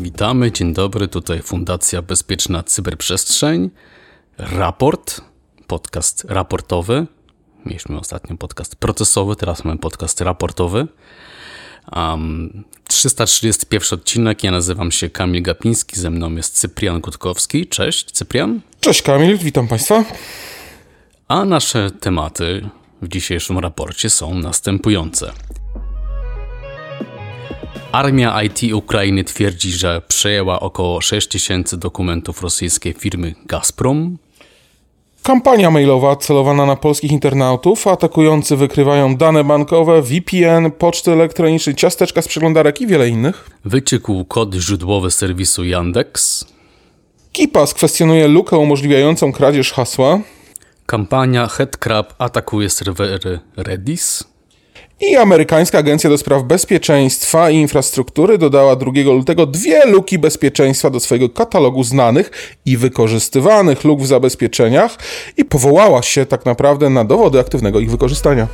Witamy, dzień dobry, tutaj Fundacja Bezpieczna Cyberprzestrzeń, raport, podcast raportowy. Mieliśmy ostatnio podcast procesowy, teraz mamy podcast raportowy. Um, 331 odcinek, ja nazywam się Kamil Gapiński, ze mną jest Cyprian Gutkowski. Cześć, Cyprian. Cześć Kamil, witam Państwa. A nasze tematy w dzisiejszym raporcie są następujące. Armia IT Ukrainy twierdzi, że przejęła około 6000 dokumentów rosyjskiej firmy Gazprom. Kampania mailowa celowana na polskich internautów. Atakujący wykrywają dane bankowe, VPN, poczty elektroniczne, ciasteczka z przeglądarek i wiele innych. Wyciekł kod źródłowy serwisu Yandex. KeePass kwestionuje lukę umożliwiającą kradzież hasła. Kampania Headcrab atakuje serwery Redis. I amerykańska agencja do spraw bezpieczeństwa i infrastruktury dodała 2 lutego dwie luki bezpieczeństwa do swojego katalogu znanych i wykorzystywanych luk w zabezpieczeniach i powołała się tak naprawdę na dowody aktywnego ich wykorzystania.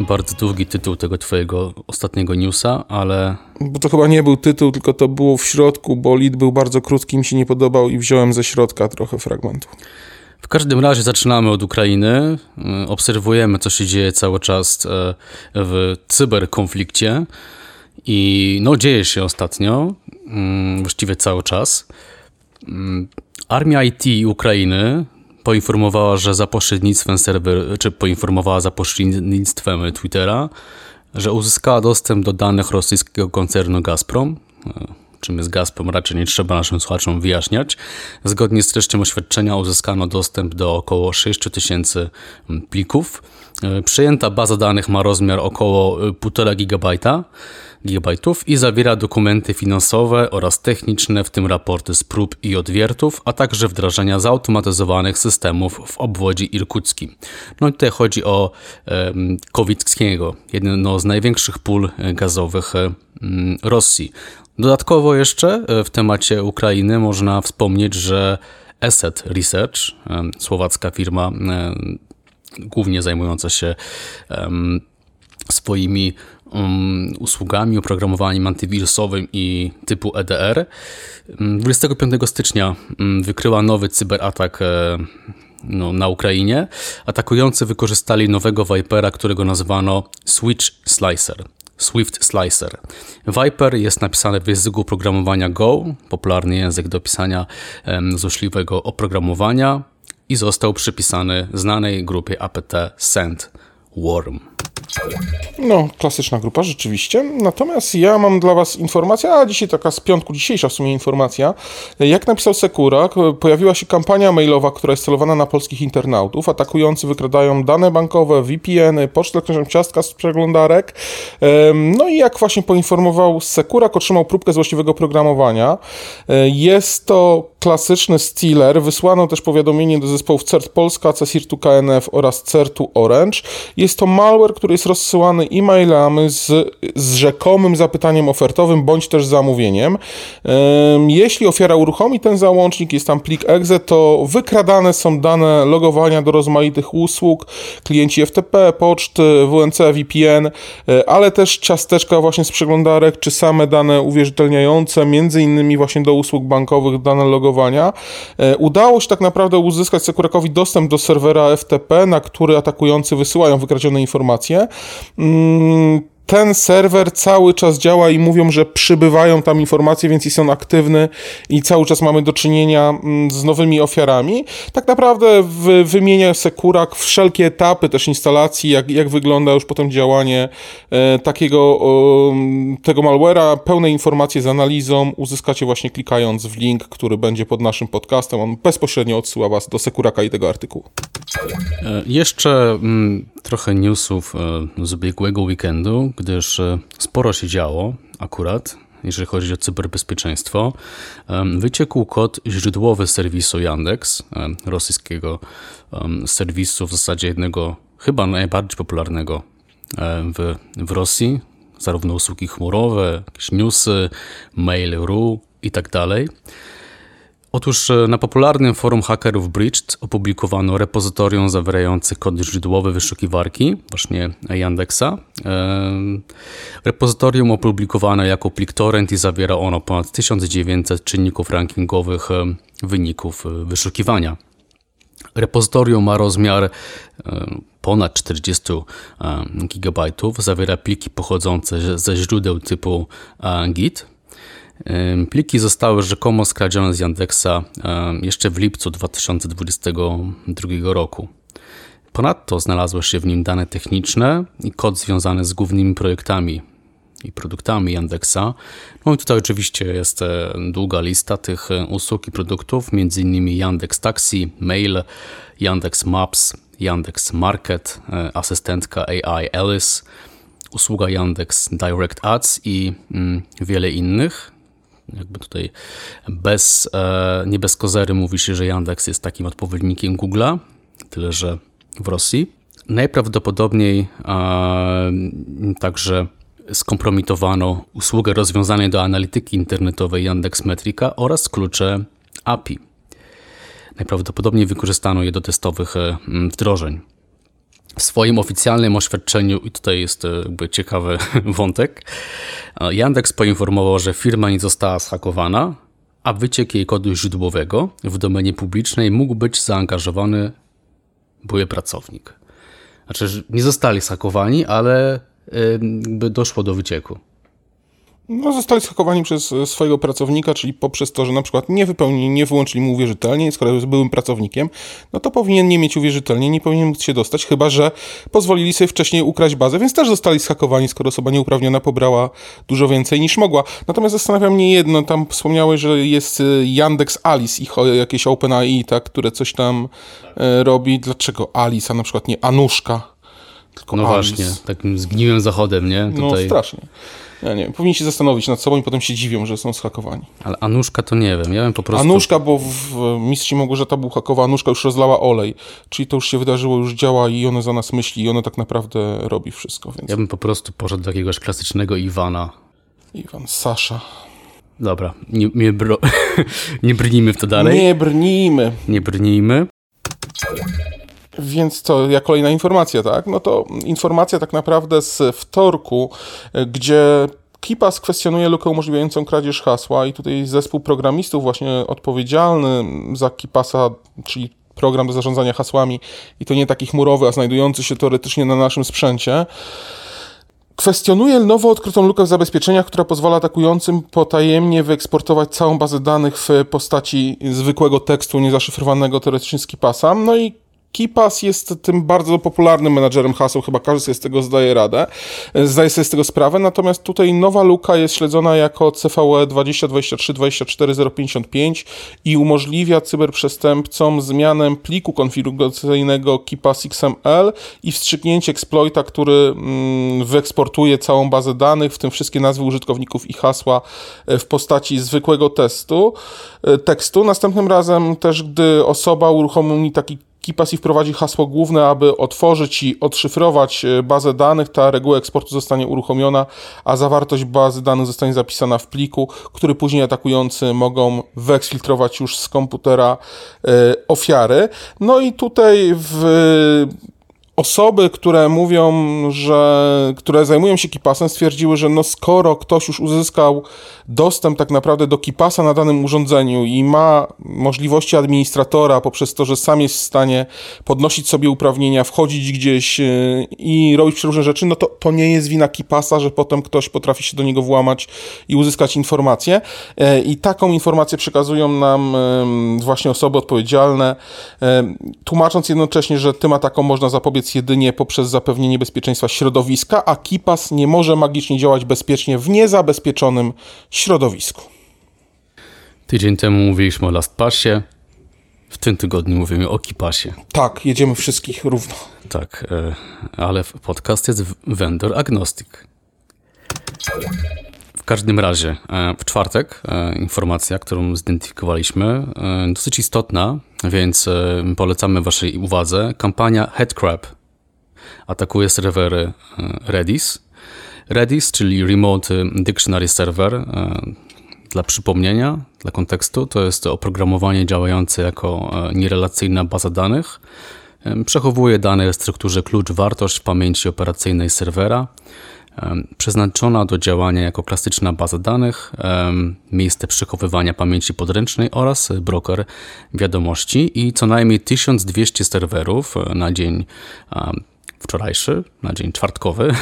Bardzo długi tytuł tego twojego ostatniego newsa, ale... Bo to chyba nie był tytuł, tylko to było w środku, bo lead był bardzo krótki, mi się nie podobał i wziąłem ze środka trochę fragmentu. W każdym razie zaczynamy od Ukrainy. Obserwujemy, co się dzieje cały czas e, w cyberkonflikcie. I no, dzieje się ostatnio, mm, właściwie cały czas. Mm, Armia IT Ukrainy poinformowała, że za pośrednictwem serwer, czy poinformowała za pośrednictwem Twittera, że uzyskała dostęp do danych rosyjskiego koncernu Gazprom czym jest Gazprom, raczej nie trzeba naszym słuchaczom wyjaśniać. Zgodnie z treścią oświadczenia uzyskano dostęp do około 6000 plików. E, przyjęta baza danych ma rozmiar około 1,5 GB gigabajtów i zawiera dokumenty finansowe oraz techniczne, w tym raporty z prób i odwiertów, a także wdrażania zautomatyzowanych systemów w obwodzie irkuckim. No i tutaj chodzi o e, Kowickiego, jedno z największych pól gazowych e, Rosji. Dodatkowo jeszcze e, w temacie Ukrainy można wspomnieć, że Asset Research, e, słowacka firma e, głównie zajmująca się swoimi usługami, oprogramowaniem antywirusowym i typu EDR. 25 stycznia wykryła nowy cyberatak no, na Ukrainie. Atakujący wykorzystali nowego Vipera, którego nazwano Switch Slicer. Swift Slicer. Viper jest napisany w języku programowania Go, popularny język do pisania złośliwego oprogramowania i został przypisany znanej grupie apt Sandworm. No, klasyczna grupa, rzeczywiście. Natomiast ja mam dla Was informację, a dzisiaj taka z piątku, dzisiejsza w sumie informacja. Jak napisał Sekurak, pojawiła się kampania mailowa, która jest celowana na polskich internautów. Atakujący wykradają dane bankowe, VPN-y, pocztę elektroniczną, ciastka z przeglądarek. No i jak właśnie poinformował Sekurak, otrzymał próbkę złośliwego programowania. E, jest to klasyczny stealer. Wysłano też powiadomienie do zespołów CERT Polska, CESIRTU KNF oraz CERTU Orange. Jest to malware, który jest rozsyłany e-mailami z, z rzekomym zapytaniem ofertowym bądź też zamówieniem. Jeśli ofiara uruchomi ten załącznik, jest tam plik exe, to wykradane są dane logowania do rozmaitych usług, klienci FTP, poczty, WNC, VPN, e, ale też ciasteczka właśnie z przeglądarek, czy same dane uwierzytelniające, między innymi właśnie do usług bankowych, dane logowania. E, udało się tak naprawdę uzyskać Sekurakowi dostęp do serwera FTP, na który atakujący wysyłają wykradzione informacje. Ten serwer cały czas działa i mówią, że przybywają tam informacje, więc jest on aktywny i cały czas mamy do czynienia mm, z nowymi ofiarami. Tak naprawdę wymienia Sekurak wszelkie etapy też instalacji, jak, jak wygląda już potem działanie e, takiego tego malware'a. Pełne informacje z analizą uzyskacie właśnie klikając w link, który będzie pod naszym podcastem. On bezpośrednio odsyła Was do Sekuraka i tego artykułu. E, jeszcze mm, trochę newsów e, z ubiegłego weekendu, gdyż e, sporo się działo akurat, jeżeli chodzi o cyberbezpieczeństwo. Wyciekł kod źródłowy serwisu Yandex, rosyjskiego serwisu, w zasadzie jednego chyba najbardziej popularnego w, w Rosji, zarówno usługi chmurowe, jakieś newsy, mail.ru i tak dalej. Otóż e, na popularnym forum hakerów Breached opublikowano repozytorium zawierające kod źródłowy wyszukiwarki, właśnie Yandexa. E, repozytorium opublikowano jako plik torrent i zawiera ono ponad 1900 czynników rankingowych e, wyników wyszukiwania. Repozytorium ma rozmiar ponad 40 GB, zawiera pliki pochodzące ze źródeł typu Git, Pliki zostały rzekomo skradzione z Yandexa jeszcze w lipcu 2022 roku. Ponadto znalazły się w nim dane techniczne i kod związany z głównymi projektami i produktami Yandexa. No i tutaj oczywiście jest e, długa lista tych e, usług i produktów, m.in. Yandex Taxi, Mail, Yandex Maps, Yandex Market, e, asystentka AI Alice, usługa Yandex Direct Ads i mm, wiele innych jakby tutaj bez, e, nie bez kozery mówi się, że Yandex jest takim odpowiednikiem Google'a, tyle że w Rosji. Najprawdopodobniej e, także skompromitowano usługę rozwiązanej do analityki internetowej Yandex Metrika oraz klucze API. Najprawdopodobniej wykorzystano je do testowych e, wdrożeń. W swoim oficjalnym oświadczeniu, i tutaj jest e, jakby ciekawy wątek, e, Yandex poinformował, że firma nie została zhakowana, a wyciek jej kodu źródłowego w domenie publicznej mógł być zaangażowany były pracownik. Znaczy, nie zostali zhakowani, ale by doszło do wycieku. No, zostali schakowani przez e, swojego pracownika, czyli poprzez to, że na przykład nie wypełnili, nie wyłączyli mu uwierzytelnie, skoro jest byłym pracownikiem, no to powinien nie mieć uwierzytelnie, nie powinien móc się dostać, chyba że pozwolili sobie wcześniej ukraść bazę, więc też zostali schakowani, skoro osoba nieuprawniona pobrała dużo więcej niż mogła. Natomiast zastanawia mnie jedno, tam wspomniałeś, że jest e, Yandex Alice, ich jakieś OpenAI, tak, które coś tam e, robi. Dlaczego Alice, a na przykład nie Anuszka? Tylko no Alice. właśnie, takim zgniłym zachodem, nie? No, Tutaj... No strasznie. Ja nie powinni się zastanowić nad sobą i potem się dziwią, że są schakowani. Ale Anuszka to nie wiem, ja bym po prostu... Anuszka, bo w Mistrz Małgorzata był hakowa, Anuszka już rozlała olej, czyli to już się wydarzyło, już działa i ono za nas myśli i ono tak naprawdę robi wszystko, więc... Ja bym po prostu poszedł do jakiegoś klasycznego Iwana. Iwan, Sasza. Dobra, nie, nie, bro... nie brnijmy w to dalej. Nie brnijmy. Nie brnijmy. Więc to jak kolejna informacja, tak? No to informacja tak naprawdę z wtorku, gdzie KIPAS kwestionuje lukę umożliwiającą kradzież hasła i tutaj zespół programistów właśnie odpowiedzialny za KIPASa, czyli program do zarządzania hasłami i to nie taki chmurowy, a znajdujący się teoretycznie na naszym sprzęcie, kwestionuje nowo odkrytą lukę w zabezpieczeniach, która pozwala atakującym potajemnie wyeksportować całą bazę danych w postaci zwykłego tekstu niezaszyfrowanego teoretycznie z KIPASa. No i KeePass jest tym bardzo popularnym menadżerem haseł, chyba każdy sobie z tego zdaje radę, zdaje sobie z tego sprawę, natomiast tutaj nowa luka jest śledzona jako CVE 2023 24055 i umożliwia cyberprzestępcom zmianę pliku konfiguracyjnego KeePass XML i wstrzyknięcie exploita, który mm, wyeksportuje całą bazę danych, w tym wszystkie nazwy użytkowników i hasła e, w postaci zwykłego testu, e, tekstu. Następnym razem też, gdy osoba uruchomi taki KeePass wprowadzi hasło główne, aby otworzyć i odszyfrować e, bazę danych. Ta reguła eksportu zostanie uruchomiona, a zawartość bazy danych zostanie zapisana w pliku, który później atakujący mogą wyeksfiltrować już z komputera e, ofiary. No i tutaj w osoby, które mówią, że, które zajmują się Kipasem, stwierdziły, że no skoro ktoś już uzyskał dostęp tak naprawdę do Kipasa na danym urządzeniu i ma możliwości administratora poprzez to, że sam jest w stanie podnosić sobie uprawnienia, wchodzić gdzieś y, i robić przeróżne rzeczy, no to, to nie jest wina Kipasa, że potem ktoś potrafi się do niego włamać i uzyskać informacje. E, I taką informację przekazują nam właśnie osoby odpowiedzialne, tłumacząc jednocześnie, że tym atakom można zapobiec jedynie poprzez zapewnienie bezpieczeństwa środowiska, a KIPAS nie może magicznie działać bezpiecznie w niezabezpieczonym środowisku. Tydzień temu mówiliśmy o LastPassie, w tym tygodniu mówimy o KIPASie. Tak, jedziemy wszystkich równo. Tak, e, ale podcast jest vendor agnostic. W każdym razie, e, w czwartek e, informacja, którą zidentyfikowaliśmy, dosyć istotna, więc polecamy Waszej uwadze. Kampania Headcrab atakuje serwery e, Redis. Redis, czyli Remote Dictionary Server, e, Dla przypomnienia, dla kontekstu, to jest oprogramowanie działające jako nierelacyjna baza danych. Przechowuje dane w strukturze klucz-wartość w pamięci operacyjnej serwera przeznaczona do działania jako klasyczna baza danych, miejsce przechowywania pamięci podręcznej oraz broker wiadomości i co najmniej 1200 serwerów na dzień wczorajszy, na dzień czwartkowy,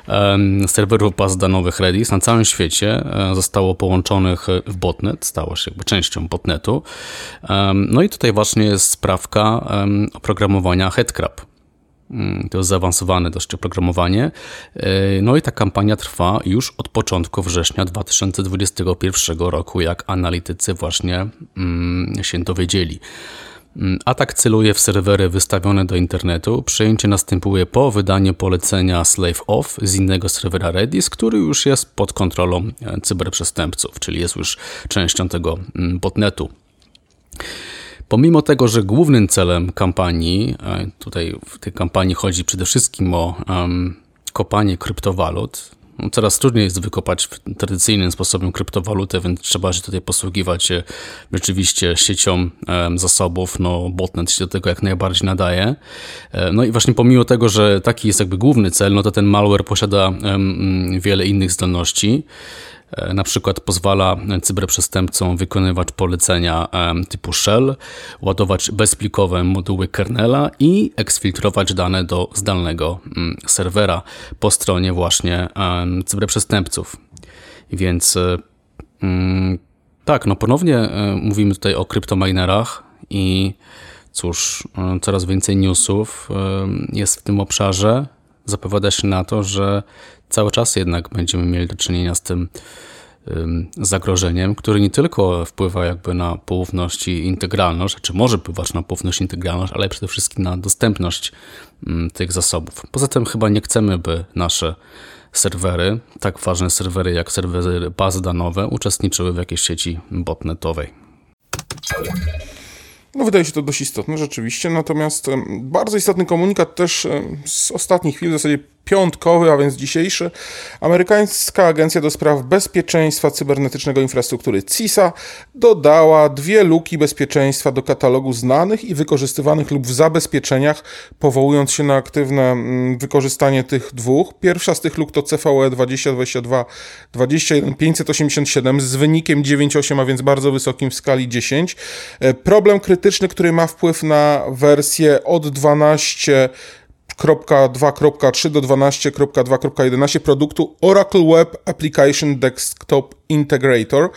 serwerów baz danowych Redis na całym świecie e, zostało połączonych w botnet, stało się jakby częścią botnetu. No i tutaj właśnie jest sprawka oprogramowania Headcrab. Mm, to jest zaawansowane dość oprogramowanie. E, no i ta kampania trwa już od początku września 2021 roku, jak analitycy właśnie mm, się dowiedzieli. Mm, atak celuje w serwery wystawione do internetu. Przejęcie następuje po wydaniu polecenia Slave Off z innego serwera Redis, który już jest pod kontrolą e, cyberprzestępców, czyli jest już częścią tego botnetu. Pomimo tego, że głównym celem kampanii, e, tutaj w tej kampanii chodzi przede wszystkim o um, kopanie kryptowalut, coraz trudniej jest wykopać tradycyjnym sposobem kryptowalutę, więc trzeba się tutaj posługiwać się rzeczywiście siecią um, zasobów. No, botnet się do tego jak najbardziej nadaje. E, no i właśnie pomimo tego, że taki jest jakby główny cel, no to ten malware posiada um, wiele innych zdolności. E, na przykład pozwala cyberprzestępcom wykonywać polecenia typu shell, ładować bezplikowe moduły kernela i eksfiltrować dane do zdalnego mm, serwera po stronie właśnie cyberprzestępców. Więc e, mm, tak, no ponownie e, mówimy tutaj o kryptominerach i cóż, coraz więcej newsów jest w tym obszarze. Zapowiada się na to, że cały czas jednak będziemy mieli do czynienia z tym zagrożeniem, który nie tylko wpływa jakby na poufność i integralność, czy może wpływać na poufność i integralność, ale przede wszystkim na dostępność tych zasobów. Poza tym chyba nie chcemy, by nasze serwery, tak ważne serwery jak serwery bazy danowe, uczestniczyły w jakiejś sieci botnetowej. No, wydaje się to dość istotne, rzeczywiście. Natomiast bardzo istotny komunikat też z ostatnich chwil, w zasadzie piątkowy, a więc dzisiejszy, amerykańska Agencja do Spraw Bezpieczeństwa Cybernetycznego Infrastruktury CISA dodała dwie luki bezpieczeństwa do katalogu znanych i wykorzystywanych lub w zabezpieczeniach, powołując się na aktywne mm, wykorzystanie tych dwóch. Pierwsza z tych luk to CVE 2022 21587 z wynikiem 9,8, a więc bardzo wysokim w skali 10. E, problem krytyczny, który ma wpływ na wersję od 12 2.3 do 12.2.11 produktu Oracle Web Application Desktop Integrator,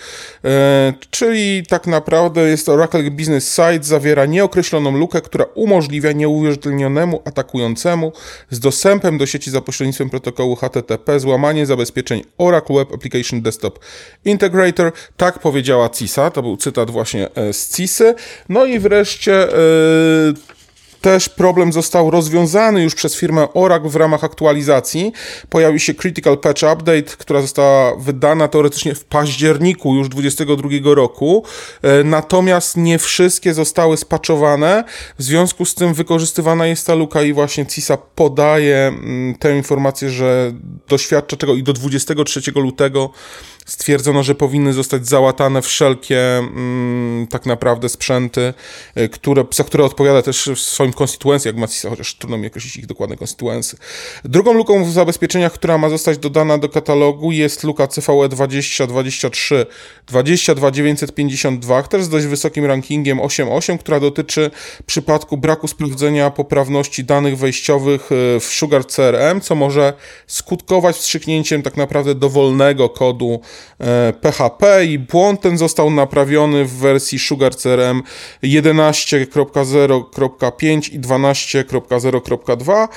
e, czyli tak naprawdę jest Oracle Business Site, zawiera nieokreśloną lukę, która umożliwia nieuwierzytelnionemu atakującemu z dostępem do sieci za pośrednictwem protokołu HTTP złamanie zabezpieczeń Oracle Web Application Desktop Integrator. Tak powiedziała CISA, to był cytat właśnie e, z CISy. No i wreszcie yy, też problem został rozwiązany już przez firmę Oracle w ramach aktualizacji. Pojawił się Critical Patch Update, która została wydana teoretycznie w październiku już 2022 roku. E, natomiast nie wszystkie zostały spaczowane. W związku z tym wykorzystywana jest ta luka i właśnie CISA podaje mm, tę informację, że doświadcza czego i do 23 lutego stwierdzono, że powinny zostać załatane wszelkie mm, tak naprawdę sprzęty, y, które, za które odpowiada też w swoim konstytuencji, jak Matisa, chociaż trudno mi określić ich dokładne konstytuencje. Drugą luką w zabezpieczeniach, która ma zostać dodana do katalogu jest luka CVE 2023 22952, też z dość wysokim rankingiem 8.8, która dotyczy przypadku braku sprawdzenia poprawności danych wejściowych y, w Sugar CRM, co może skutkować wstrzyknięciem tak naprawdę dowolnego kodu PHP e, i błąd ten został naprawiony w wersji Sugar CRM 11.0.5 i 12.0.2.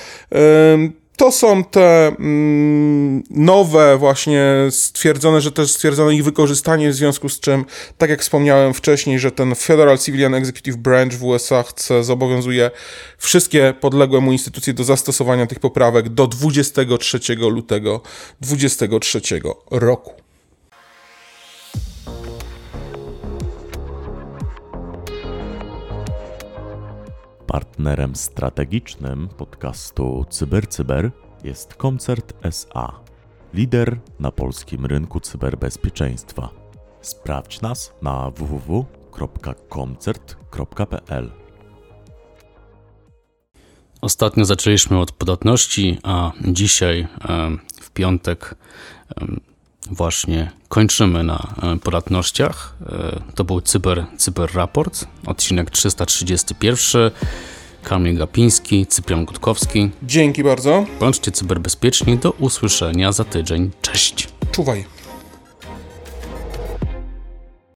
To są te mm, nowe, właśnie stwierdzone, że też stwierdzono ich wykorzystanie, w związku z czym, tak jak wspomniałem wcześniej, że ten Federal Civilian Executive Branch w USA chce, zobowiązuje wszystkie podległe mu instytucje do zastosowania tych poprawek do 23 lutego 2023 roku. Partnerem strategicznym podcastu CyberCyber jest Koncert SA, lider na polskim rynku cyberbezpieczeństwa. Sprawdź nas na www.koncert.pl. Ostatnio zaczęliśmy od podatności, a dzisiaj w piątek właśnie kończymy na podatnościach. E, to był Cyber, Cyber Raport, odcinek 331. Kamil Gapiński, Cyprian Gutkowski. Dzięki bardzo. Bądźcie cyberbezpieczni. Do usłyszenia za tydzień. Cześć. Czuwaj.